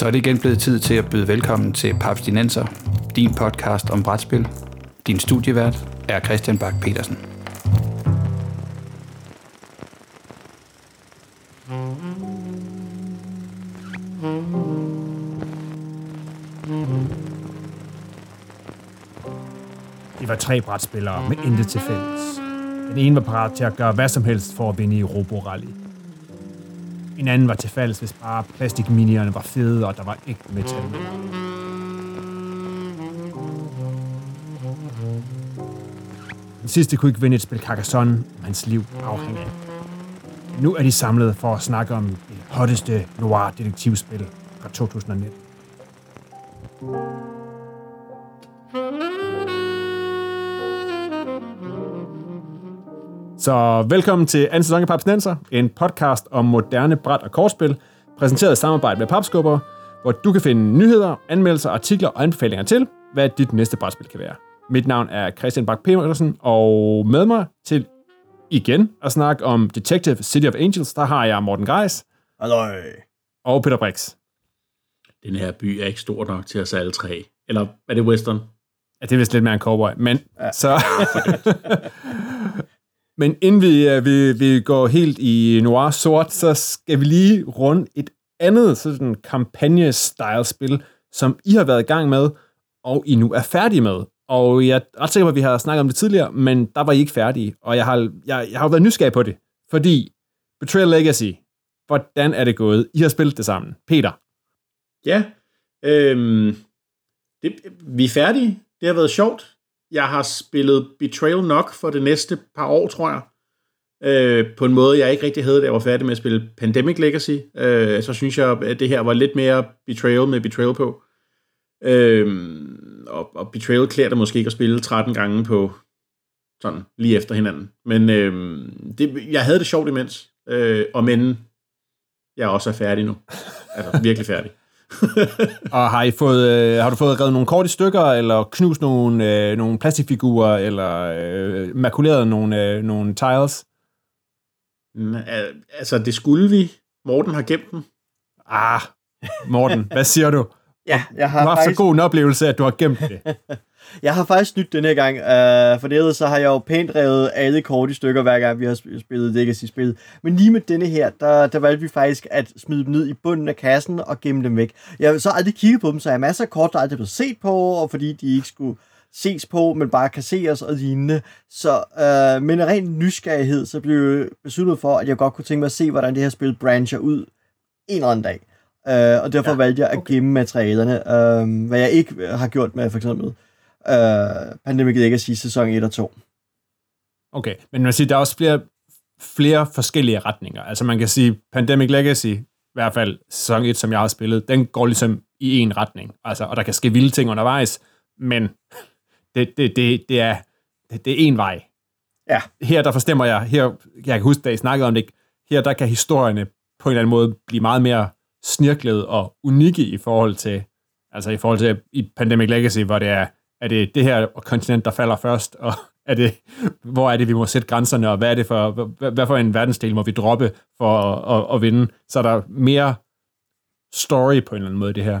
Så er det igen blevet tid til at byde velkommen til Papstinenser, din podcast om brætspil. Din studievært er Christian Bak petersen De var tre brætspillere med intet til fælles. Den ene var parat til at gøre hvad som helst for at vinde i Roborally. En anden var til falds, hvis bare plastikminierne var fede, og der var ægte metal. Den sidste kunne ikke vinde et spil Carcassonne, om hans liv afhængig af. Nu er de samlet for at snakke om det hotteste noir-detektivspil fra 2019. Så velkommen til anden sæson af Papsnenser, en podcast om moderne bræt- og kortspil, præsenteret i samarbejde med Papskubber, hvor du kan finde nyheder, anmeldelser, artikler og anbefalinger til, hvad dit næste brætspil kan være. Mit navn er Christian Bak petersen og med mig til igen at snakke om Detective City of Angels, der har jeg Morten Greis. Halløj. Og Peter Brix. Den her by er ikke stor nok til os alle tre. Eller er det western? Ja, det er vist lidt mere en cowboy, men ja. så... Men inden vi, uh, vi, vi går helt i noir sort, så skal vi lige runde et andet sådan kampagne-style-spil, som I har været i gang med, og I nu er færdige med. Og jeg er ret sikker på, at vi har snakket om det tidligere, men der var I ikke færdige. Og jeg har, jeg, jeg har været nysgerrig på det, fordi Betrayal Legacy, hvordan er det gået? I har spillet det sammen. Peter? Ja, øhm, det, vi er færdige. Det har været sjovt. Jeg har spillet Betrayal nok for det næste par år, tror jeg. Øh, på en måde, jeg ikke rigtig havde, da jeg var færdig med at spille Pandemic Legacy. Øh, så synes jeg, at det her var lidt mere Betrayal med Betrayal på. Øh, og, og Betrayal klæder det måske ikke at spille 13 gange på sådan lige efter hinanden. Men øh, det, jeg havde det sjovt imens. Øh, og men jeg også er færdig nu. Altså virkelig færdig. og har, I fået, øh, har du fået reddet nogle kort i stykker, eller knust nogle, øh, nogle plastikfigurer, eller øh, makuleret nogle, øh, nogle tiles? Altså, det skulle vi. Morten har gemt dem. Ah, Morten, hvad siger du? ja, jeg har du har haft faktisk... så god en oplevelse, at du har gemt det. jeg har faktisk nyt den her gang, uh, for det så har jeg jo pænt revet alle kort i stykker, hver gang vi har spillet Legacy-spil. Men lige med denne her, der, der valgte vi faktisk at smide dem ned i bunden af kassen og gemme dem væk. Jeg har så aldrig kigget på dem, så jeg har masser af kort, der aldrig blevet set på, og fordi de ikke skulle ses på, men bare kasseres og lignende. Så uh, med en ren nysgerrighed, så blev jeg besluttet for, at jeg godt kunne tænke mig at se, hvordan det her spil brancher ud en eller anden dag. Uh, og derfor ja, valgte jeg at okay. gemme materialerne, uh, hvad jeg ikke har gjort med for eksempel uh, Pandemic Legacy sæson 1 og 2. Okay, men man siger, der er også flere, flere forskellige retninger. Altså man kan sige, Pandemic Legacy, i hvert fald sæson 1, som jeg har spillet, den går ligesom i en retning. Altså, og der kan ske vilde ting undervejs, men det, det, det, det, er, det, det er en vej. Ja. Her der forstemmer jeg, her, jeg kan huske, da I snakkede om det, her der kan historierne på en eller anden måde blive meget mere snirklet og unikke i forhold til, altså i forhold til i Pandemic Legacy, hvor det er, er det det her kontinent, der falder først, og er det, hvor er det, vi må sætte grænserne, og hvad er det for, hvad, hvad for en verdensdel må vi droppe for at, at, at vinde? Så er der mere story på en eller anden måde, det her.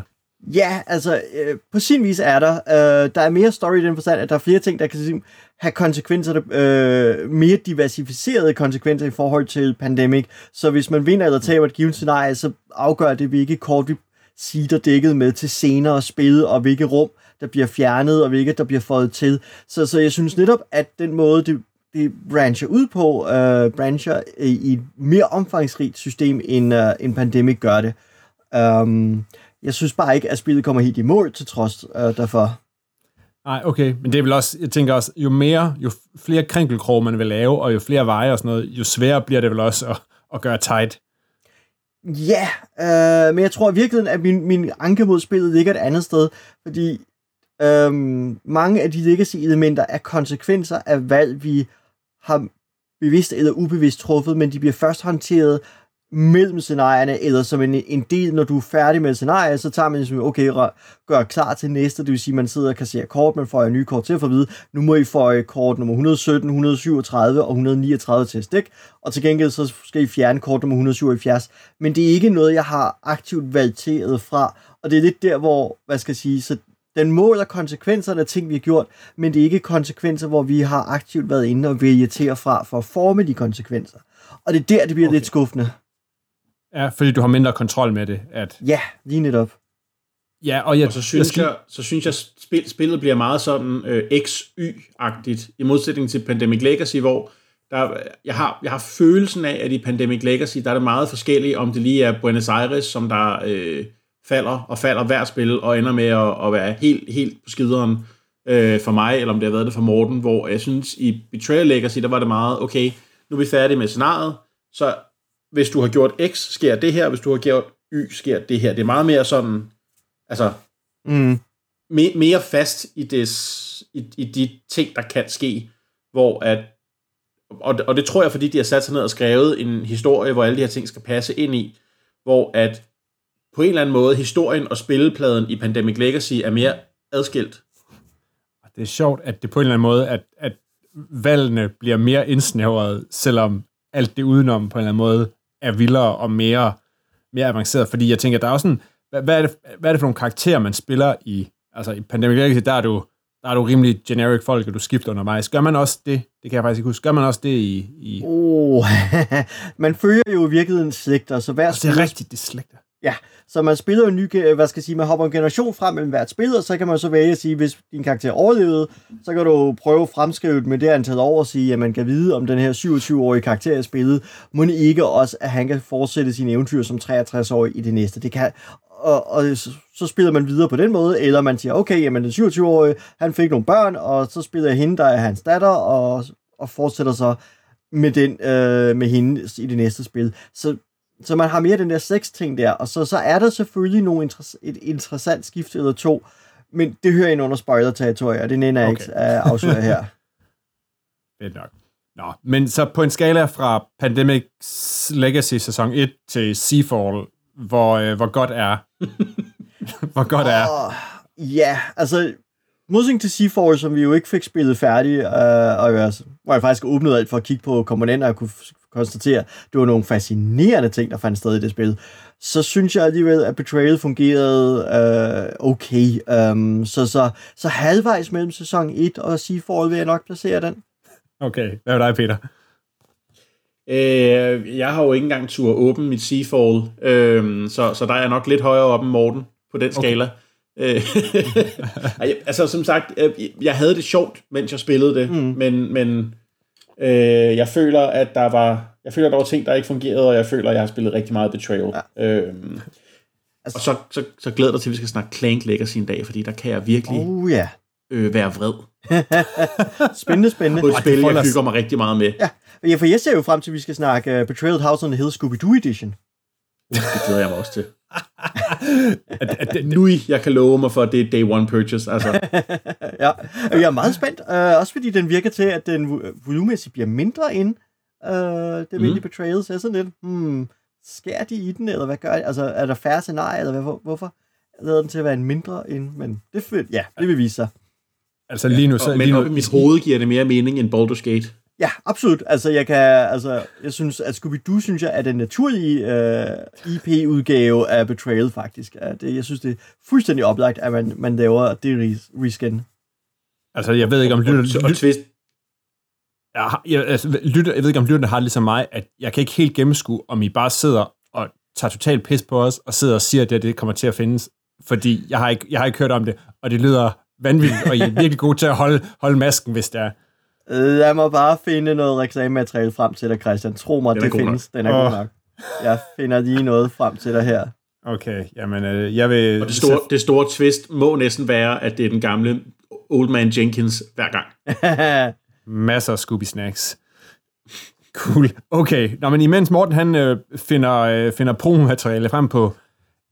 Ja, altså, øh, på sin vis er der. Øh, der er mere story i den forstand, at der er flere ting, der kan have konsekvenser, øh, mere diversificerede konsekvenser i forhold til pandemic. Så hvis man vinder eller taber et givet scenarie, så afgør det, hvilke kort vi sider dækket med til senere spil, og hvilke rum, der bliver fjernet, og hvilke, der bliver fået til. Så, så jeg synes netop, at den måde, det, det brancher ud på, øh, brancher i, et mere omfangsrigt system, end, øh, end Pandemic gør det. Um, jeg synes bare ikke, at spillet kommer helt i mål til trods øh, derfor. Nej, okay. Men det er vel også, jeg tænker også, jo mere, jo flere krænkelkrog man vil lave, og jo flere veje og sådan noget, jo sværere bliver det vel også at, at gøre tight. Ja, øh, men jeg tror virkelig, at min, min anke mod spillet ligger et andet sted, fordi Øhm, mange af de legacy-elementer er konsekvenser af valg, vi har bevidst eller ubevidst truffet, men de bliver først håndteret mellem scenarierne, eller som en, en del, når du er færdig med scenariet, så tager man ligesom, okay, gør klar til næste, det vil sige, man sidder og kasserer kort, man får en ny kort til at få at vide, nu må I få kort nummer 117, 137 og 139 til stik, og til gengæld så skal I fjerne kort nummer 177, men det er ikke noget, jeg har aktivt valgt fra, og det er lidt der, hvor, hvad skal jeg sige, så den måler konsekvenserne af ting, vi har gjort, men det er ikke konsekvenser, hvor vi har aktivt været inde og vælge til og fra for at forme de konsekvenser. Og det er der, det bliver okay. lidt skuffende. Ja, fordi du har mindre kontrol med det. At... Ja, lige netop. Ja, og, jeg, og så synes jeg, skal... jeg, så synes jeg spil, spillet bliver meget sådan øh, XY-agtigt, i modsætning til Pandemic Legacy, hvor der, jeg, har, jeg har følelsen af, at i Pandemic Legacy, der er det meget forskelligt, om det lige er Buenos Aires, som der øh, falder og falder hver spil, og ender med at, at være helt, helt på skideren øh, for mig, eller om det har været det for Morten, hvor jeg synes, i Betrayal Legacy, der var det meget, okay, nu er vi færdige med scenariet, så hvis du har gjort X, sker det her, hvis du har gjort Y, sker det her. Det er meget mere sådan, altså, mm. me, mere fast i, des, i, i de ting, der kan ske, hvor at, og, og det tror jeg, fordi de har sat sig ned og skrevet en historie, hvor alle de her ting skal passe ind i, hvor at på en eller anden måde, historien og spillepladen i Pandemic Legacy er mere adskilt. Det er sjovt, at det på en eller anden måde, at, at valgene bliver mere indsnævret, selvom alt det udenom på en eller anden måde er vildere og mere, mere avanceret. Fordi jeg tænker, der er også sådan, hvad, hvad, er det, hvad er det for nogle karakterer, man spiller i, altså i Pandemic Legacy, der er du, der er du rimelig generic folk, og du skifter undervejs. Gør man også det? Det kan jeg faktisk ikke huske. Gør man også det i... i... Oh, man følger jo i virkeligheden slægter, så hver altså, Det er rigtigt, det er slægter. Ja, så man spiller en ny, øh, hvad skal jeg sige, man hopper en generation frem mellem hvert spil, og så kan man så vælge at sige, hvis din karakter overlevede, så kan du prøve at fremskrive med det antal år og sige, at man kan vide, om den her 27-årige karakter er spillet, må ikke også, at han kan fortsætte sine eventyr som 63-årig i det næste. Det kan, og, og så, så spiller man videre på den måde, eller man siger, okay, jamen den 27-årige, han fik nogle børn, og så spiller jeg hende, der er hans datter, og, og fortsætter så med, den, øh, med hende i det næste spil. Så så man har mere den der sex-ting der, og så, så er der selvfølgelig nogle inter- et interessant skift eller to, men det hører ind under spoiler-territoriet, og det nænder jeg okay. ikke at afsløre her. Fedt nok. Nå, men så på en skala fra Pandemic Legacy sæson 1 til Seafall, hvor, øh, hvor godt er... hvor godt er... Oh, ja, altså modsætning til Seafall, som vi jo ikke fik spillet færdig, øh, og jeg, hvor jeg faktisk åbnede alt for at kigge på komponenter og kunne konstatere, det var nogle fascinerende ting, der fandt sted i det spil, så synes jeg alligevel, at Betrayal fungerede øh, okay. Um, så, så, så halvvejs mellem sæson 1 og Seafall vil jeg nok placere den. Okay, hvad er dig, Peter? Øh, jeg har jo ikke engang tur åbne mit Seafall, øh, så, så der er jeg nok lidt højere op end Morten på den skala. Okay. altså som sagt, jeg havde det sjovt, mens jeg spillede det, mm. men, men Øh, jeg føler, at der var jeg føler, at der var ting, der ikke fungerede, og jeg føler, at jeg har spillet rigtig meget Betrayal. Ja. Øhm, altså, og så, så, så glæder jeg til, at vi skal snakke Clank Legacy en dag, fordi der kan jeg virkelig oh, yeah. øh, være vred. spændende, spændende. Og et spil, jeg hygger mig rigtig meget med. Ja. ja, for jeg ser jo frem til, at vi skal snakke uh, Betrayal House on the Hill Scooby-Doo Edition. Det glæder jeg mig også til. At, at, nu jeg kan love mig for, at det er day one purchase. Altså. ja, jeg er meget spændt. Uh, også fordi den virker til, at den volumemæssigt bliver mindre end uh, det almindelige mm. Betrayal. Så jeg er sådan lidt, hmm, skærer de i den, eller hvad gør de? Altså, er der færre scenarier, eller hvad, hvorfor lader den til at være en mindre end? Men det, ja, det vil vise sig. Altså lige nu... Så, men lige nu, i mit hoved giver det mere mening end Baldur's Gate. Ja, absolut. Altså, jeg kan, altså, jeg synes, at Scooby-Doo, synes jeg, er den naturlige uh, IP-udgave af Betrayal, faktisk. At det, jeg synes, det er fuldstændig oplagt, at man, man laver det reskin. Altså, jeg ved ikke, om lytter... Og, twist. Jeg, jeg, altså, lytter, jeg ved ikke, om lytterne har det ligesom mig, at jeg kan ikke helt gennemskue, om I bare sidder og tager totalt pis på os, og sidder og siger, at det, det kommer til at findes. Fordi jeg har, ikke, jeg har ikke hørt om det, og det lyder vanvittigt, og I er virkelig gode til at holde, holde masken, hvis det er. Lad mig bare finde noget reklamemateriale frem til dig, Christian. Tro mig, det findes. Den er oh. god nok. Jeg finder lige noget frem til dig her. Okay, jamen øh, jeg vil... Og det store, det store twist må næsten være, at det er den gamle Old Man Jenkins hver gang. Masser af Scooby Snacks. Cool. Okay, Nå, men imens Morten han øh, finder, øh, finder promomateriale frem på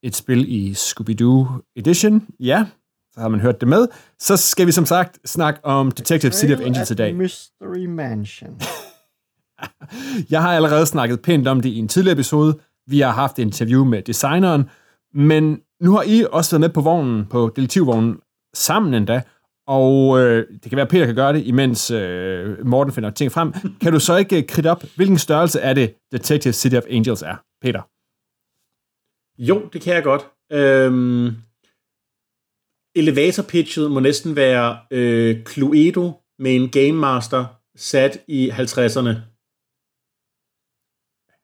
et spil i Scooby-Doo Edition, ja, har man hørt det med. Så skal vi som sagt snakke om Detective City of Angels i dag. Mystery Mansion. jeg har allerede snakket pænt om det i en tidligere episode, Vi har haft et interview med designeren, men nu har I også været med på vognen, på detektivvognen, sammen endda, og øh, det kan være, at Peter kan gøre det, imens øh, Morten finder ting frem. Kan du så ikke kridte op, hvilken størrelse er det, Detective City of Angels er, Peter? Jo, det kan jeg godt. Øhm, elevator pitchet må næsten være øh, Cluedo med en Game Master sat i 50'erne.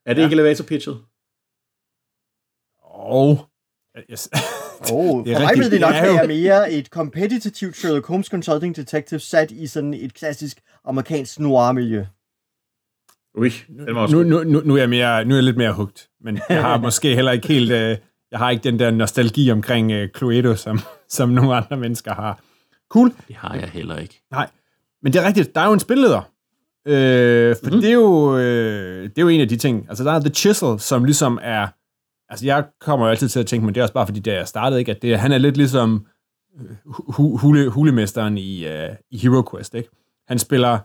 Er det ja. ikke elevator pitchet? Og... Yes. Oh, det er for mig vil det nok være mere et kompetitivt Sherlock Holmes Consulting Detective sat i sådan et klassisk amerikansk noir-miljø. Ui, nu, nu, nu, nu, er jeg mere, nu er jeg lidt mere hugt, men jeg har måske heller ikke helt, øh, jeg har ikke den der nostalgi omkring øh, Cluedo, som, som nogle andre mennesker har. Cool. Det har jeg heller ikke. Nej, men det er rigtigt, der er jo en spilleder, øh, for mm-hmm. det, er jo, øh, det er jo en af de ting, altså der er The Chisel, som ligesom er, altså jeg kommer jo altid til at tænke, men det er også bare fordi, da jeg startede, ikke, at det, han er lidt ligesom hu, hule, hulemesteren i, uh, i Hero Quest, ikke? Han spiller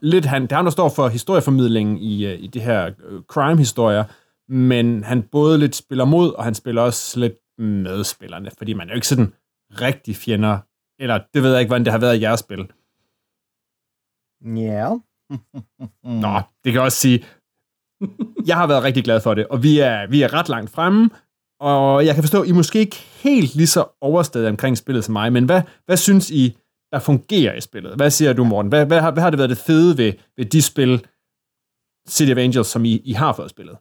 lidt, han, det er ham, der står for historieformidlingen i, uh, i det her uh, crime-historier, men han både lidt spiller mod, og han spiller også lidt med spillerne, fordi man er jo ikke sådan rigtig fjender, eller det ved jeg ikke, hvordan det har været i jeres spil. Ja. Yeah. Nå, det kan også sige, jeg har været rigtig glad for det, og vi er, vi er ret langt fremme, og jeg kan forstå, at I måske ikke helt lige så overstadig omkring spillet som mig, men hvad, hvad synes I, der fungerer i spillet? Hvad siger du, Morten? Hvad, hvad, har, hvad har det været det fede ved, ved de spil, City of Angels, som I, I har fået spillet?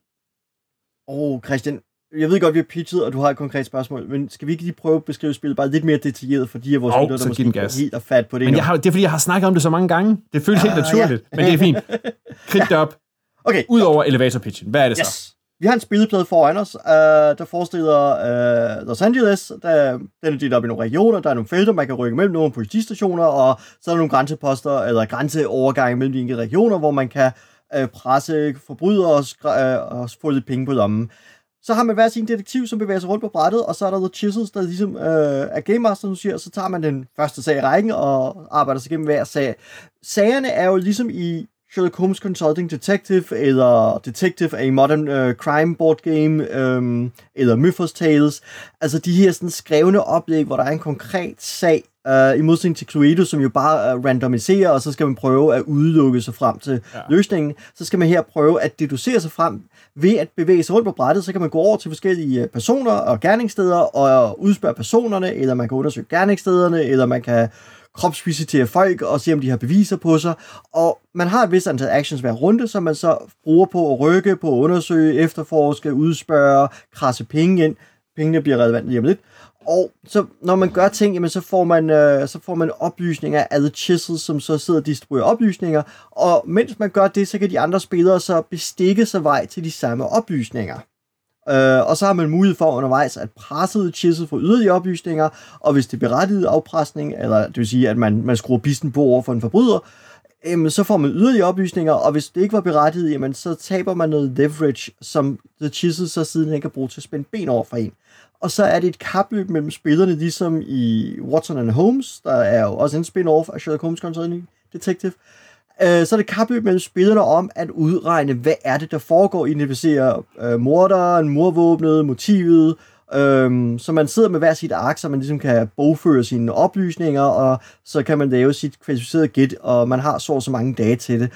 Åh, oh, Christian, jeg ved godt, vi har pitchet, og du har et konkret spørgsmål, men skal vi ikke lige prøve at beskrive spillet bare lidt mere detaljeret for de af vores lyttere, der måske ikke helt er fat på det men jeg har, Det er fordi, jeg har snakket om det så mange gange. Det føles uh, helt naturligt, ja. men det er fint. Krig det op. Okay. Udover elevator pitchen. Hvad er det yes. så? Vi har en spilleplade foran os, uh, der forestiller uh, Los Angeles. Der, den er delt op i nogle regioner. Der er nogle felter, man kan rykke mellem nogle politistationer, og så er der nogle grænseposter, eller grænseovergange mellem de enkelte regioner, hvor man kan øh, presse forbrydere og, uh, og få lidt penge på lommen. Så har man hver sin detektiv, som bevæger sig rundt på brættet, og så er der The Chisels, der ligesom øh, er Game Master, som siger, så tager man den første sag i rækken og arbejder sig gennem hver sag. Sagerne er jo ligesom i Sherlock Holmes Consulting Detective, eller Detective A Modern uh, Crime Board Game, um, eller Mythos Tales. Altså de her sådan skrevne oplæg, hvor der er en konkret sag, uh, i modsætning til Cluedo, som jo bare uh, randomiserer, og så skal man prøve at udelukke sig frem til ja. løsningen. Så skal man her prøve at deducere sig frem ved at bevæge sig rundt på brættet, så kan man gå over til forskellige personer og gerningssteder og udspørge personerne, eller man kan undersøge gerningsstederne, eller man kan kropsvisitere folk og se, om de har beviser på sig. Og man har et vist antal actions hver runde, som man så bruger på at rykke, på at undersøge, efterforske, udspørge, krasse penge ind. Pengene bliver relevant lige om lidt. Og så, når man gør ting, jamen, så, får man, øh, så får man oplysninger af The Chisel, som så sidder og distribuerer oplysninger. Og mens man gør det, så kan de andre spillere så bestikke sig vej til de samme oplysninger. Øh, og så har man mulighed for undervejs at presse chisset for yderligere oplysninger, og hvis det er berettiget afpresning, eller det vil sige, at man, man skruer bisten på over for en forbryder, jamen, så får man yderligere oplysninger, og hvis det ikke var berettiget, jamen, så taber man noget leverage, som The Chisel så siden ikke kan bruge til at spænde ben over for en og så er det et kapløb mellem spillerne, ligesom i Watson and Holmes, der er jo også en spin-off af Sherlock Holmes Consulting Detective. Øh, Øh, så er det kapløb mellem spillerne om at udregne, hvad er det, der foregår, identificere øh, morderen, morvåbnet, motivet, Øhm, så man sidder med hver sit ark, så man ligesom kan bogføre sine oplysninger, og så kan man lave sit kvalificerede gæt, og man har så så mange dage til det.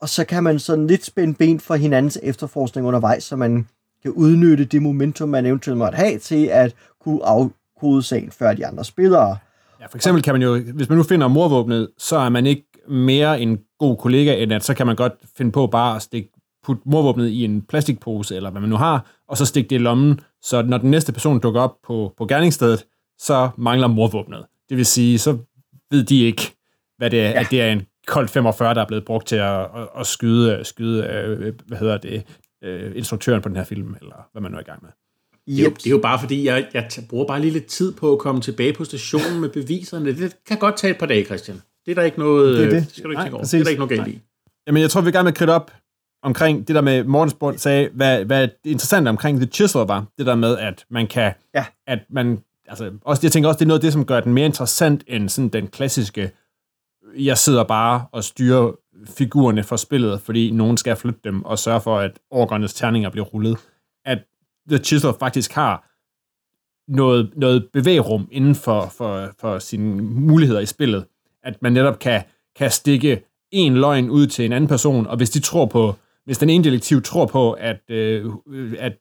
Og så kan man sådan lidt spænde ben for hinandens efterforskning undervejs, så man kan udnytte det momentum, man eventuelt måtte have til at kunne afkode sagen før de andre spillere. Ja, for eksempel kan man jo, hvis man nu finder morvåbnet, så er man ikke mere en god kollega, end at så kan man godt finde på bare at stikke putte morvåbnet i en plastikpose, eller hvad man nu har, og så stikke det i lommen, så når den næste person dukker op på, på gerningsstedet, så mangler morvåbnet. Det vil sige, så ved de ikke, hvad det er, ja. at det er en Colt 45, der er blevet brugt til at, at, at skyde, skyde øh, hvad hedder det, øh, instruktøren på den her film, eller hvad man nu er i gang med. Det er, jo, det er jo bare fordi, jeg, jeg bruger bare lige lidt tid på at komme tilbage på stationen med beviserne. Det kan godt tage et par dage, Christian. Det er der ikke noget, det, er det. det skal du ikke tænke over. Det er der ikke noget galt i. Jamen, jeg tror, vi er gerne med at op omkring det der med, Morten spurgte, sagde, hvad, hvad det interessante omkring The Chisel var, det der med, at man kan, ja. at man, altså, også, jeg tænker også, det er noget af det, som gør den mere interessant end sådan den klassiske, jeg sidder bare og styrer figurerne for spillet, fordi nogen skal flytte dem og sørge for, at orkernes terninger bliver rullet. The Chisel faktisk har noget, noget bevægrum inden for, for, for sine muligheder i spillet. At man netop kan, kan stikke en løgn ud til en anden person, og hvis de tror på, hvis den ene detektiv tror på, at, øh, at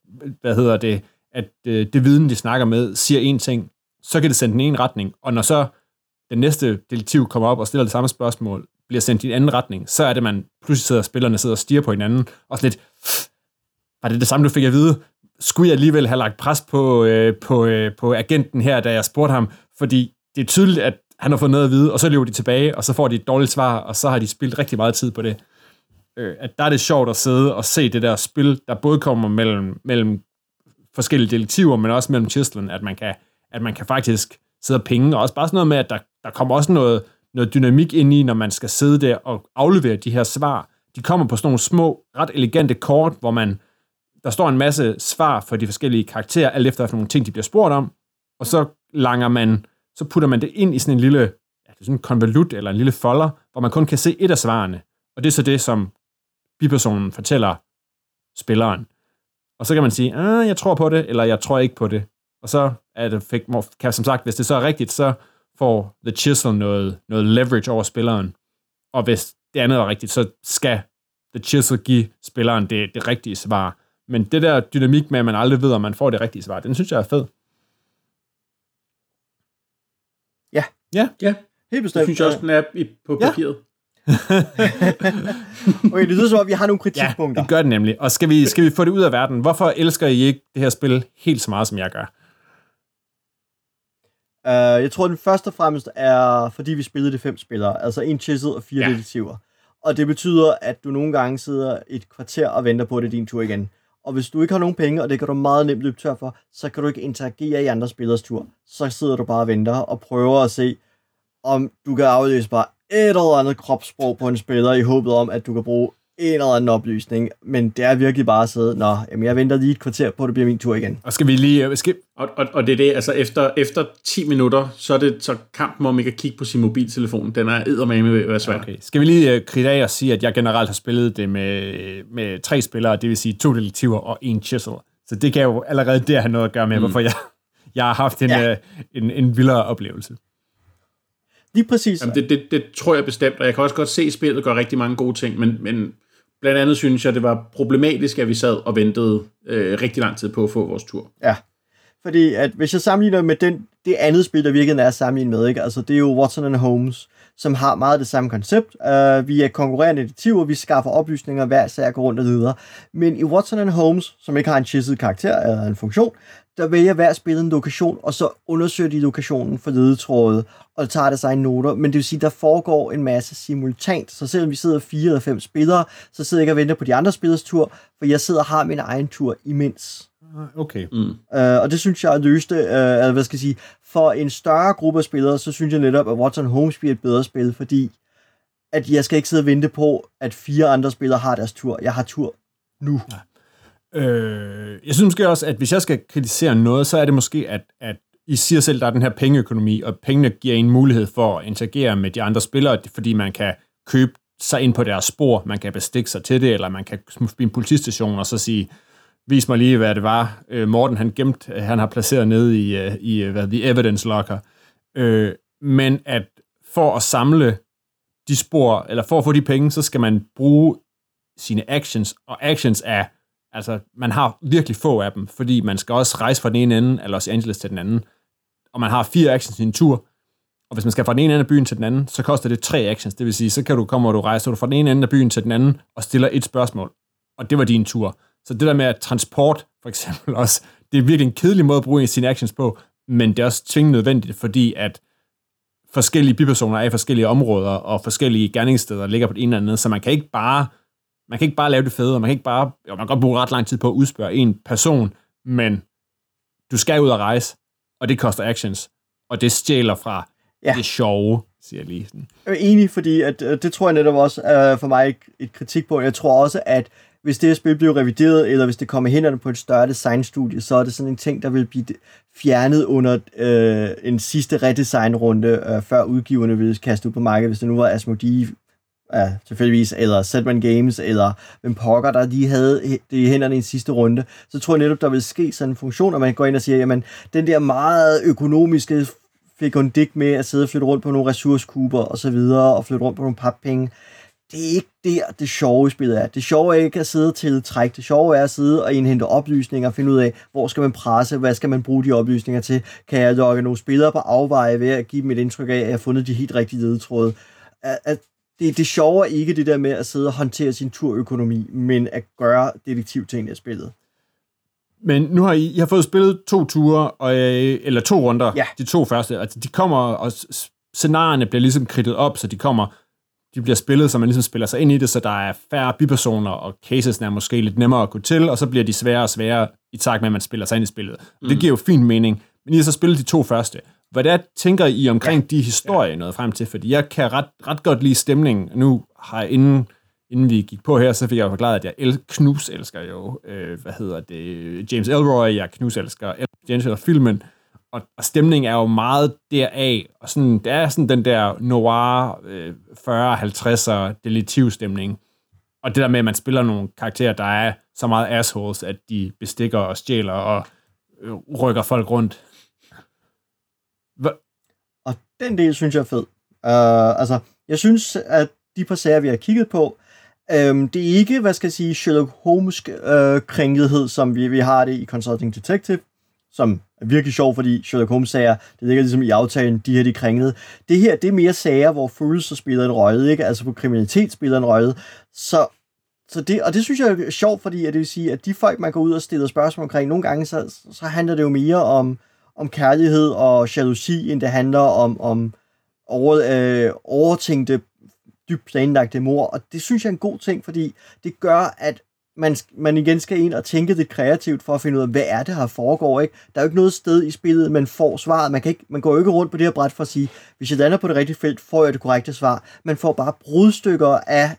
hvad hedder det, at øh, det viden, de snakker med, siger en ting, så kan det sende den ene retning, og når så den næste detektiv kommer op og stiller det samme spørgsmål, bliver sendt i en anden retning, så er det, man pludselig sidder, spillerne sidder og stiger på hinanden, og sådan lidt, var det det samme, du fik at vide? Skulle jeg alligevel have lagt pres på, øh, på, øh, på agenten her, da jeg spurgte ham? Fordi det er tydeligt, at han har fået noget at vide, og så løber de tilbage, og så får de et dårligt svar, og så har de spildt rigtig meget tid på det. Øh, at der er det sjovt at sidde og se det der spil, der både kommer mellem, mellem forskellige detektiver, men også mellem Chislen, at man kan, at man kan faktisk sidde og penge, og også bare sådan noget med, at der, der kommer også noget, noget dynamik ind i, når man skal sidde der og aflevere de her svar. De kommer på sådan nogle små, ret elegante kort, hvor man, der står en masse svar for de forskellige karakterer, alt efter nogle ting, de bliver spurgt om, og så langer man, så putter man det ind i sådan en lille, ja, det er sådan en konvolut eller en lille folder, hvor man kun kan se et af svarene. Og det er så det, som bipersonen fortæller spilleren. Og så kan man sige, ah, jeg tror på det, eller jeg tror ikke på det. Og så er det, fik, kan som sagt, hvis det så er rigtigt, så får The Chisel noget, noget leverage over spilleren. Og hvis det andet er rigtigt, så skal The Chisel give spilleren det, det rigtige svar. Men det der dynamik med, at man aldrig ved, om man får det rigtige svar, den synes jeg er fed. Ja. Ja. Ja, Helt det bestemt. synes jeg også, den er i- på Ja. papiret. okay, det lyder som om, vi har nogle Ja, kritikpunkter. det gør det nemlig. Og skal vi, skal vi få det ud af verden? Hvorfor elsker I ikke det her spil helt så meget, som jeg gør? Uh, jeg tror, den først og fremmest er, fordi vi spillede det fem spillere, altså en chisel og fire Ja. ja. detektiver. Og det betyder, at du nogle gange sidder et kvarter og venter på, at det er din tur igen. Og hvis du ikke har nogen penge, og det kan du meget nemt løbe tør for, så kan du ikke interagere i andre spillers tur. Så sidder du bare og venter og prøver at se, om du kan aflæse bare et eller andet kropssprog på en spiller, i håbet om, at du kan bruge en eller anden oplysning. Men det er virkelig bare at sidde, nå, jamen jeg venter lige et kvarter på, at det bliver min tur igen. Og skal vi lige... Skal, Og, og, og det er det, altså efter, efter 10 minutter, så er det så kampen om ikke at kigge på sin mobiltelefon. Den er eddermame ved at være svær. Okay. Skal vi lige uh, kridte af og sige, at jeg generelt har spillet det med, med tre spillere, det vil sige to detektiver og en chisel. Så det kan jo allerede der have noget at gøre med, mm. hvorfor jeg, jeg har haft en, ja. Ja. uh, en, en vildere oplevelse. Lige præcis. Jamen, det, det, det tror jeg bestemt, og jeg kan også godt se, at spillet gør rigtig mange gode ting, men, men blandt andet synes jeg, det var problematisk, at vi sad og ventede øh, rigtig lang tid på at få vores tur. Ja. Fordi at hvis jeg sammenligner med den, det andet spil, der virkelig er sammenlignet med, ikke? Altså, det er jo Watson and Holmes, som har meget det samme koncept. Uh, vi er konkurrerende detektiver, vi skaffer oplysninger, hver sag går rundt og videre. Men i Watson and Holmes, som ikke har en chisset karakter eller en funktion, der vælger hver spiller en lokation, og så undersøger de lokationen for ledetråde, og tager deres egne noter. Men det vil sige, der foregår en masse simultant. Så selvom vi sidder fire eller fem spillere, så sidder jeg ikke og venter på de andre spillers tur, for jeg sidder og har min egen tur imens. Okay. Mm. Uh, og det synes jeg løste, uh, eller hvad skal jeg sige, for en større gruppe af spillere, så synes jeg netop, at Watson Holmes bliver et bedre spil, fordi at jeg skal ikke sidde og vente på, at fire andre spillere har deres tur. Jeg har tur nu. Øh, jeg synes måske også, at hvis jeg skal kritisere noget, så er det måske, at, at I siger selv, at der er den her pengeøkonomi, og pengene giver en mulighed for at interagere med de andre spillere, fordi man kan købe sig ind på deres spor, man kan bestikke sig til det, eller man kan smutte en politistation og så sige, vis mig lige, hvad det var, øh, Morten han gemt, øh, han har placeret nede i, øh, i øh, hvad, the evidence locker. Øh, men at for at samle de spor, eller for at få de penge, så skal man bruge sine actions, og actions er, altså, man har virkelig få af dem, fordi man skal også rejse fra den ene ende af Los Angeles til den anden, og man har fire actions i en tur, og hvis man skal fra den ene ende af byen til den anden, så koster det tre actions, det vil sige, så kan du komme, og du rejser. Du fra den ene ende af byen til den anden, og stiller et spørgsmål, og det var din tur. Så det der med at transport, for eksempel også, det er virkelig en kedelig måde at bruge sine actions på, men det er også tvingende nødvendigt, fordi at forskellige bipersoner er i forskellige områder, og forskellige gerningssteder ligger på det ene eller andet, så man kan ikke bare, man kan ikke bare lave det fede, og man kan ikke bare, jo, man kan godt bruge ret lang tid på at udspørge en person, men du skal ud og rejse, og det koster actions, og det stjæler fra ja. Det sjove, siger jeg lige sådan. Jeg er enig, fordi at, øh, det tror jeg netop også er for mig et, et kritik på. Jeg tror også, at hvis det her spil bliver revideret, eller hvis det kommer hen på et større designstudie, så er det sådan en ting, der vil blive fjernet under øh, en sidste redesignrunde, øh, før udgiverne vil kaste ud på markedet, hvis det nu var Asmodee ja, tilfældigvis, eller Setman Games, eller hvem pokker, der lige havde det i hænderne i en sidste runde, så tror jeg netop, der vil ske sådan en funktion, at man går ind og siger, jamen, den der meget økonomiske fik hun dig med at sidde og flytte rundt på nogle ressourcekuber og så videre, og flytte rundt på nogle pappenge. Det er ikke der, det sjove i spillet er. Det sjove er ikke at sidde til træk. Det sjove er at sidde og indhente oplysninger og finde ud af, hvor skal man presse, hvad skal man bruge de oplysninger til. Kan jeg lokke nogle spillere på afveje ved at give dem et indtryk af, at jeg har fundet de helt rigtige ledetråde. At, at det, det sjove er ikke det der med at sidde og håndtere sin turøkonomi, men at gøre detektivtingene af spillet. Men nu har I, I har fået spillet to ture, og, øh, eller to runder, Ja. de to første. Altså, de kommer, og scenarierne bliver ligesom kridtet op, så de kommer, de bliver spillet, så man ligesom spiller sig ind i det, så der er færre bipersoner, og cases er måske lidt nemmere at gå til, og så bliver de sværere og sværere i takt med, at man spiller sig ind i spillet. Mm. Det giver jo fin mening. Men I har så spillet de to første. Hvad tænker I omkring ja. de historier, I nåede frem til? Fordi jeg kan ret, ret godt lide stemningen. Nu har jeg inden, inden vi gik på her, så fik jeg jo forklaret, at jeg el- knus elsker jo, øh, hvad hedder det, James Elroy, jeg knus elsker Gensel og filmen, og, og stemningen er jo meget deraf, og sådan, det er sådan den der noir øh, 40-50'er detektivstemning. Og det der med, at man spiller nogle karakterer, der er så meget assholes, at de bestikker og stjæler og øh, rykker folk rundt. Den del synes jeg er fed. Uh, altså, jeg synes, at de par sager, vi har kigget på, um, det er ikke, hvad skal jeg sige, Sherlock Holmes øh, uh, kringlighed, som vi, vi har det i Consulting Detective, som er virkelig sjov, fordi Sherlock Holmes sager, det ligger ligesom i aftalen, de her de kringlede. Det her, det er mere sager, hvor følelser spiller en rolle, ikke? Altså, på kriminalitet spiller en rolle. Så så det, og det synes jeg er sjovt, fordi at det vil sige, at de folk, man går ud og stiller spørgsmål omkring, nogle gange, så, så handler det jo mere om, om kærlighed og jalousi, end det handler om, om over, øh, overtænkte, dybt planlagte mor. Og det synes jeg er en god ting, fordi det gør, at man, man igen skal ind og tænke lidt kreativt for at finde ud af, hvad er det her foregår, ikke? Der er jo ikke noget sted i spillet, man får svaret. Man, kan ikke, man går jo ikke rundt på det her bræt for at sige, hvis jeg lander på det rigtige felt, får jeg det korrekte svar. Man får bare brudstykker af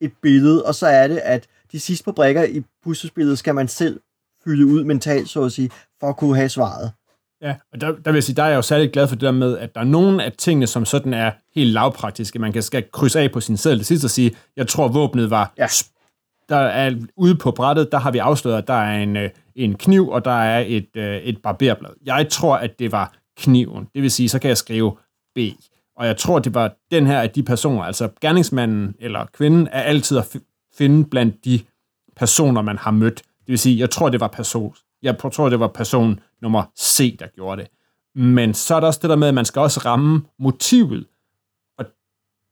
et billede, og så er det, at de sidste par brækker i puslespillet skal man selv fylde ud mentalt, så at sige, for at kunne have svaret. Ja, og der, der vil jeg sige, der er jeg jo særlig glad for det der med, at der er nogle af tingene, som sådan er helt lavpraktiske. Man kan skal krydse af på sin seddel til sidst og sige, jeg tror, våbnet var... Ja. Der er ude på brættet, der har vi afsløret, at der er en, øh, en kniv, og der er et, øh, et barberblad. Jeg tror, at det var kniven. Det vil sige, så kan jeg skrive B. Og jeg tror, det var den her af de personer, altså gerningsmanden eller kvinden, er altid at finde blandt de personer, man har mødt. Det vil sige, jeg tror, det var person, jeg tror, det var person nummer C, der gjorde det. Men så er der også det der med, at man skal også ramme motivet. Og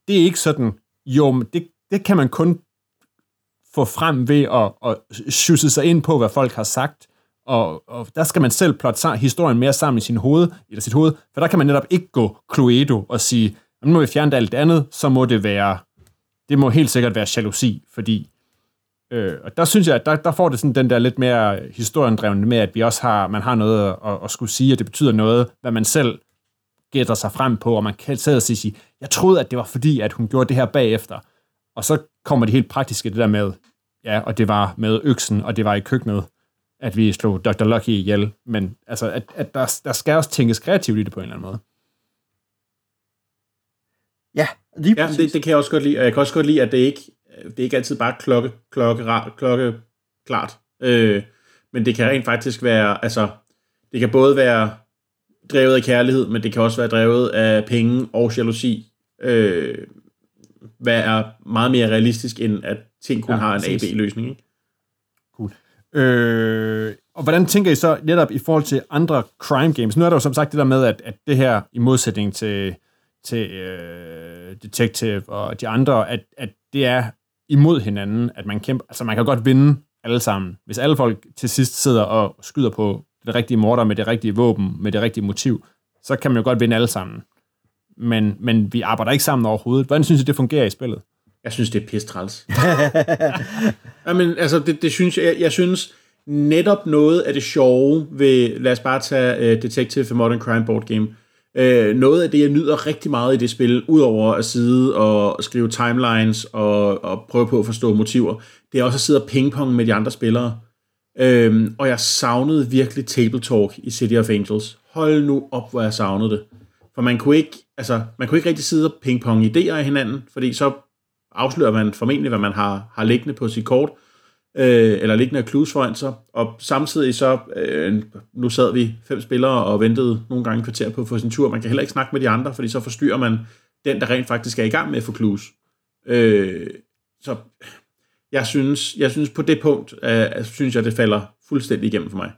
det er ikke sådan, jo, men det, det kan man kun få frem ved at, at sjusse sig ind på, hvad folk har sagt. Og, og der skal man selv plotte historien mere sammen i sin hoved, eller sit hoved, for der kan man netop ikke gå Cluedo og sige, nu må vi fjerne alt andet, så må det være, det må helt sikkert være jalousi, fordi Øh, og der synes jeg, at der, der får det sådan den der lidt mere historiendrevne med, at vi også har, man har noget at, at skulle sige, og det betyder noget, hvad man selv gætter sig frem på, og man kan sidde og sige, jeg troede, at det var fordi, at hun gjorde det her bagefter. Og så kommer det helt praktiske, det der med, ja, og det var med øksen, og det var i køkkenet, at vi slog Dr. Lucky ihjel. Men altså, at, at der, der skal også tænkes kreativt i det på en eller anden måde. Ja, lige Ja, præcis. det, det kan jeg også godt lide, og jeg kan også godt lide, at det ikke det er ikke altid bare klokke, klokke, klokke klart. Øh, men det kan rent faktisk være, altså, det kan både være drevet af kærlighed, men det kan også være drevet af penge og jalousi. Øh, hvad er meget mere realistisk, end at ting kun Ja, har en. AB-løsning. Ikke? Øh, og hvordan tænker I så netop i forhold til andre crime games? Nu er der jo som sagt det der med, at, at det her i modsætning til, til øh, Detective og de andre, at, at det er imod hinanden, at man kæmper. Altså man kan godt vinde alle sammen. Hvis alle folk til sidst sidder og skyder på det rigtige morder med det rigtige våben, med det rigtige motiv, så kan man jo godt vinde alle sammen. Men, men vi arbejder ikke sammen overhovedet. Hvordan synes I, det fungerer i spillet? Jeg synes, det er pisse træls. Jamen, altså, det, det synes jeg, jeg, jeg synes netop noget af det sjove ved, lad os bare tage uh, Detective for Modern Crime Board Game, Øh, noget af det, jeg nyder rigtig meget i det spil, udover at sidde og skrive timelines og, og prøve på at forstå motiver, det er også at sidde og pingpong med de andre spillere. Øhm, og jeg savnede virkelig Table Talk i City of Angels. Hold nu op, hvor jeg savnede det. For man kunne ikke, altså, man kunne ikke rigtig sidde og pingpong idéer af hinanden, fordi så afslører man formentlig, hvad man har, har liggende på sit kort, øh, eller liggende af clues foran sig, og samtidig så, øh, nu sad vi fem spillere og ventede nogle gange kvarter på at få sin tur, man kan heller ikke snakke med de andre, fordi så forstyrrer man den, der rent faktisk er i gang med at få clues. Øh, så jeg synes, jeg synes på det punkt, øh, synes jeg, det falder fuldstændig igennem for mig.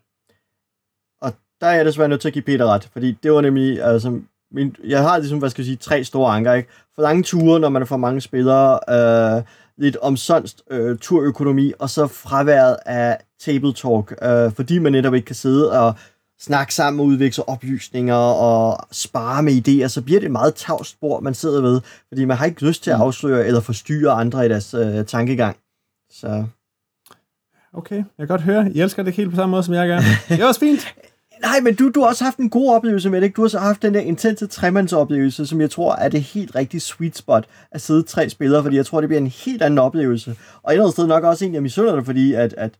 Og der er jeg desværre nødt til at give Peter ret, fordi det var nemlig, altså, min, jeg har ligesom, hvad skal jeg sige, tre store anker, ikke? For lange ture, når man er for mange spillere, øh, lidt omsonst øh, turøkonomi, og så fraværet af table talk, øh, fordi man netop ikke kan sidde og snakke sammen og udveksle oplysninger og spare med idéer, så bliver det et meget tavst spor, man sidder ved, fordi man har ikke lyst til at afsløre eller forstyrre andre i deres øh, tankegang. Så Okay, jeg kan godt høre. I elsker det helt på samme måde, som jeg gør. Det er også fint. Nej, men du, du har også haft en god oplevelse med det. Ikke? Du har så haft den der intense tremandsoplevelse, som jeg tror er det helt rigtige sweet spot at sidde tre spillere, fordi jeg tror, det bliver en helt anden oplevelse. Og et eller andet sted nok også en, jeg misunder det, fordi at, at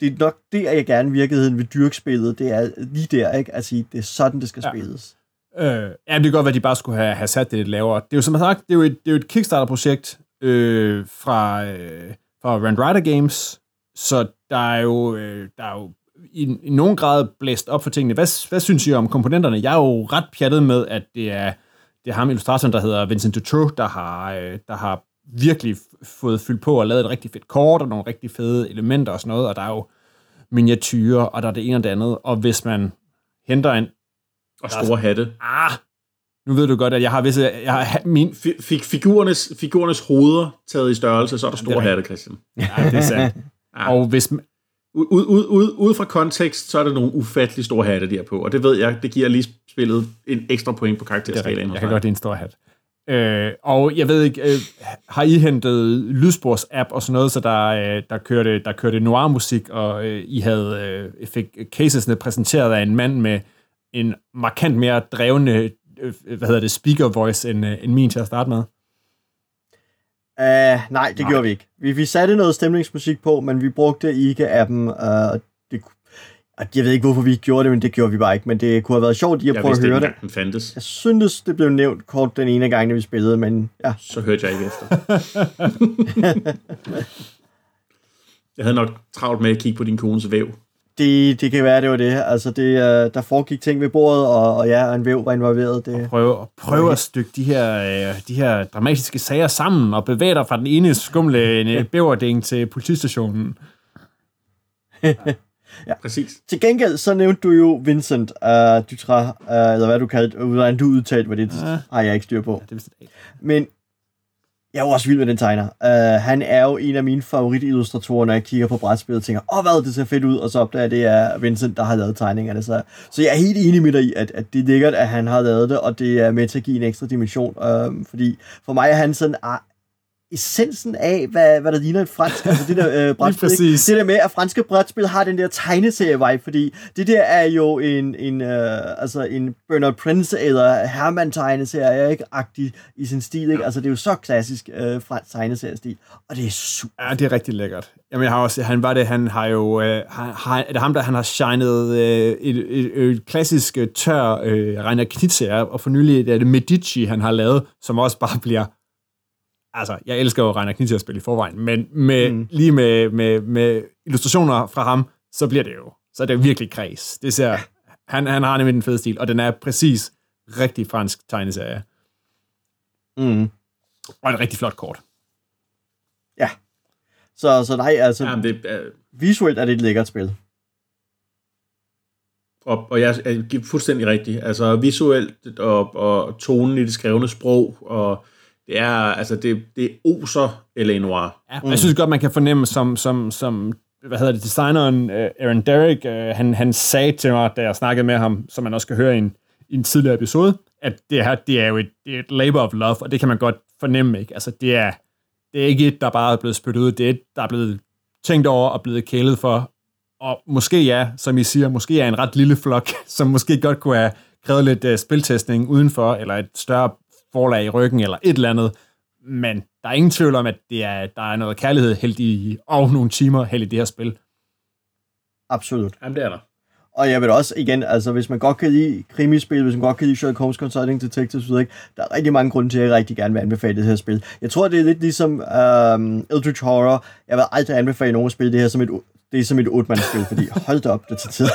det er nok det, jeg gerne i virkeligheden vil dyrke spillet. Det er lige der, ikke? At sige, det er sådan, det skal ja. spilles. Øh, ja, det kan godt være, at de bare skulle have, have sat det lidt lavere. Det er jo som sagt, det er jo et, det er jo et Kickstarter-projekt øh, fra, øh, fra Rand Rider Games, så der er jo, øh, der er jo i, i nogen grad blæst op for tingene. Hvad, hvad synes I om komponenterne? Jeg er jo ret pjattet med, at det er, det er ham, illustratoren, der hedder Vincent Dutroux, der har, øh, der har virkelig fået fyldt på og lavet et rigtig fedt kort og nogle rigtig fede elementer og sådan noget, og der er jo miniatyrer, og der er det ene og det andet, og hvis man henter en... Og store hatte. Ah, nu ved du godt, at jeg har visse... Jeg har min... Fik figurernes, figurernes hoveder taget i størrelse, så er der store hatte, Christian. Ja, det er sandt. Ja. Og hvis, ud, ud, ud, ud fra kontekst, så er det nogle ufattelig store hatte, de er på. Og det ved jeg, det giver lige spillet en ekstra point på karakterskalaen. Jeg kan godt, det er en stor hat. Øh, og jeg ved ikke, øh, har I hentet lydspors-app og sådan noget, så der, øh, der, kørte, der kørte noir-musik, og øh, I havde øh, fik casesne præsenteret af en mand med en markant mere drevne øh, hvad hedder det, speaker voice end, øh, end min til at starte med? Uh, nej, det nej. gjorde vi ikke. Vi, vi satte noget stemningsmusik på, men vi brugte ikke appen. Uh, det, jeg ved ikke, hvorfor vi gjorde det, men det gjorde vi bare ikke. Men det kunne have været sjovt lige at jeg prøve at høre det. Den fandtes. Jeg syntes, det blev nævnt kort den ene gang, når vi spillede, men ja. Så hørte jeg ikke efter. jeg havde nok travlt med at kigge på din kones væv. Det, det kan være, det var det. Altså, det, uh, der foregik ting ved bordet, og, og ja, en væv var involveret. Det, og prøve, og prøve at stykke de her, uh, de her dramatiske sager sammen, og bevæge dig fra den ene skumle bæverding til politistationen. ja. Præcis. Til gengæld, så nævnte du jo Vincent uh, Dutra, uh, eller hvad du kaldte, hvordan du udtalte, hvad det ja. har jeg ikke styr på. Ja, det Men jeg er jo også vild med den tegner. Uh, han er jo en af mine favoritillustratorer, når jeg kigger på brætspillet og tænker, åh, oh, hvad, det ser fedt ud, og så opdager jeg, at det er Vincent, der har lavet tegningerne. Så, så jeg er helt enig med dig i, at, at det er lækkert, at han har lavet det, og det er med til at give en ekstra dimension. Uh, fordi for mig er han sådan, ah, essensen af, hvad, hvad der ligner et fransk, altså det der øh, brætspil. Det der med, at franske brætspil har den der tegneserie-vibe, fordi det der er jo en, en, øh, altså en Bernard Prince eller Herman tegneserie, ikke? Agtig i sin stil, ikke? Altså det er jo så klassisk øh, fransk tegneseriestil, og det er super. Ja, det er rigtig lækkert. Jamen, jeg har også, han var det, han har jo, øh, har, er det ham, der han har shined øh, et, et, et, klassisk øh, tør øh, Rainer Knitzer, og for nylig er det Medici, han har lavet, som også bare bliver altså, jeg elsker jo Rainer Knizia at spille i forvejen, men med, mm. lige med, med, med illustrationer fra ham, så bliver det jo, så er det jo virkelig kreds. Det ser, han, han har nemlig den fede stil, og den er præcis rigtig fransk tegneserie. Mm. Og et rigtig flot kort. Ja. Så, så nej, altså, Jamen, det, uh... visuelt er det et lækkert spil. Og, og jeg er fuldstændig rigtig. Altså visuelt og, og tonen i det skrevne sprog, og det er, altså, det, det oser L.A. Noir. Ja, mm. Jeg synes godt, man kan fornemme, som, som, som hvad hedder det, designeren uh, Aaron Derrick, uh, han, han sagde til mig, da jeg snakkede med ham, som man også kan høre i en, i en tidligere episode, at det her, det er jo et, det er et labor of love, og det kan man godt fornemme, ikke? Altså, det er, det er ikke et, der bare er blevet spyttet ud, det er et, der er blevet tænkt over og blevet kælet for, og måske ja, som I siger, måske er en ret lille flok, som måske godt kunne have krævet lidt uh, spiltestning udenfor, eller et større forlag i ryggen eller et eller andet. Men der er ingen tvivl om, at det er, der er noget kærlighed helt i, og nogle timer helt i det her spil. Absolut. Jamen, det er der. Og jeg vil også igen, altså hvis man godt kan lide krimispil, hvis man godt kan lide Sherlock Holmes Consulting Detectives, ved ikke, der er rigtig mange grunde til, at jeg rigtig gerne vil anbefale det her spil. Jeg tror, det er lidt ligesom um, Eldritch Horror. Jeg vil aldrig anbefale nogen at spille det her som et det er som et otte-mandsspil, fordi hold da op, det tager tid.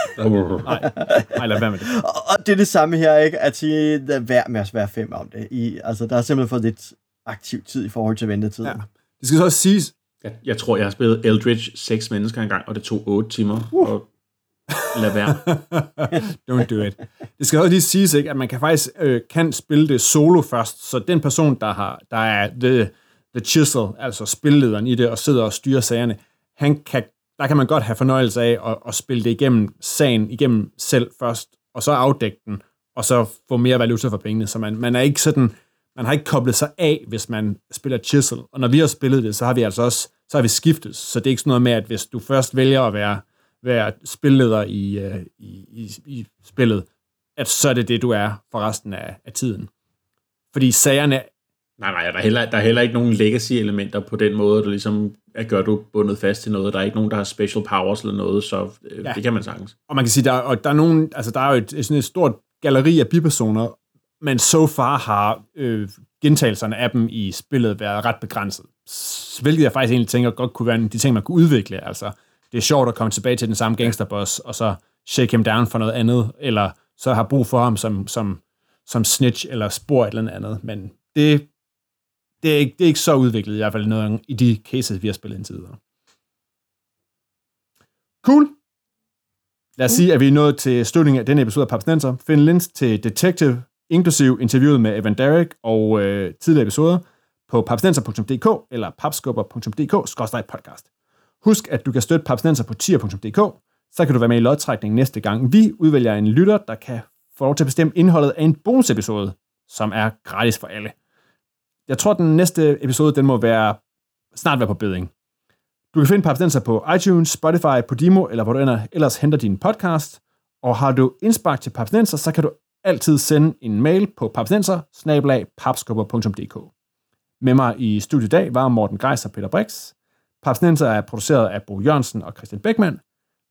Nej, nej lad være med det. og, og det er det samme her, ikke? At sige, lad være med at være fem om det. I, altså, der er simpelthen for lidt aktiv tid i forhold til ventetiden. Ja. Det skal så også siges... Jeg, jeg tror, jeg har spillet Eldritch seks mennesker engang, og det tog otte timer. Uh. Og lad være. Don't do it. Det skal også lige siges, ikke, at man kan faktisk øh, kan spille det solo først, så den person, der, har, der er the, the chisel, altså spillederen i det, og sidder og styrer sagerne, han kan der kan man godt have fornøjelse af at, at spille det igennem sagen, igennem selv først, og så afdække den, og så få mere valuta for pengene. Så man, man er ikke sådan, man har ikke koblet sig af, hvis man spiller Chisel. Og når vi har spillet det, så har vi altså også, så har vi skiftet. Så det er ikke sådan noget med, at hvis du først vælger at være, være spilleder i, øh, i, i, i spillet, at så er det det, du er for resten af, af tiden. Fordi sagerne Nej, nej, der er heller, der er heller ikke nogen legacy-elementer på den måde, der ligesom at gør du bundet fast til noget. Der er ikke nogen, der har special powers eller noget, så øh, ja. det kan man sagtens. Og man kan sige, der, og der er nogen, altså der er jo et, sådan et stort galleri af bipersoner, men so far har øh, gentagelserne af dem i spillet været ret begrænset. Hvilket jeg faktisk egentlig tænker godt kunne være de ting, man kunne udvikle. Altså, det er sjovt at komme tilbage til den samme gangsterboss, og så shake him down for noget andet, eller så har brug for ham som, som, som snitch eller spor eller andet. Men det det er, ikke, det er ikke så udviklet, i hvert fald noget i de cases, vi har spillet indtil videre. Cool. Lad os sige, at vi er nået til slutningen af denne episode af Papsnenser. Find links til Detective, inklusiv interviewet med Evan Derrick og øh, tidligere episoder på papsnenser.dk eller papskubber.dk-podcast. Husk, at du kan støtte Papsnenser på tier.dk, så kan du være med i lodtrækningen næste gang. Vi udvælger en lytter, der kan få lov til at bestemme indholdet af en bonusepisode, som er gratis for alle. Jeg tror, den næste episode, den må være snart være på beding. Du kan finde Papstenser på iTunes, Spotify, Podimo, eller hvor du ellers henter din podcast. Og har du indspark til Papstenser, så kan du altid sende en mail på papstenser Med mig i studiet i dag var Morten Greis og Peter Brix. Papstenser er produceret af Bo Jørgensen og Christian Beckmann.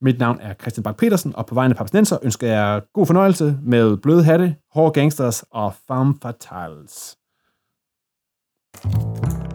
Mit navn er Christian Bak petersen og på vegne af Papstenser ønsker jeg god fornøjelse med bløde hatte, hårde gangsters og Femme fatales. Thank you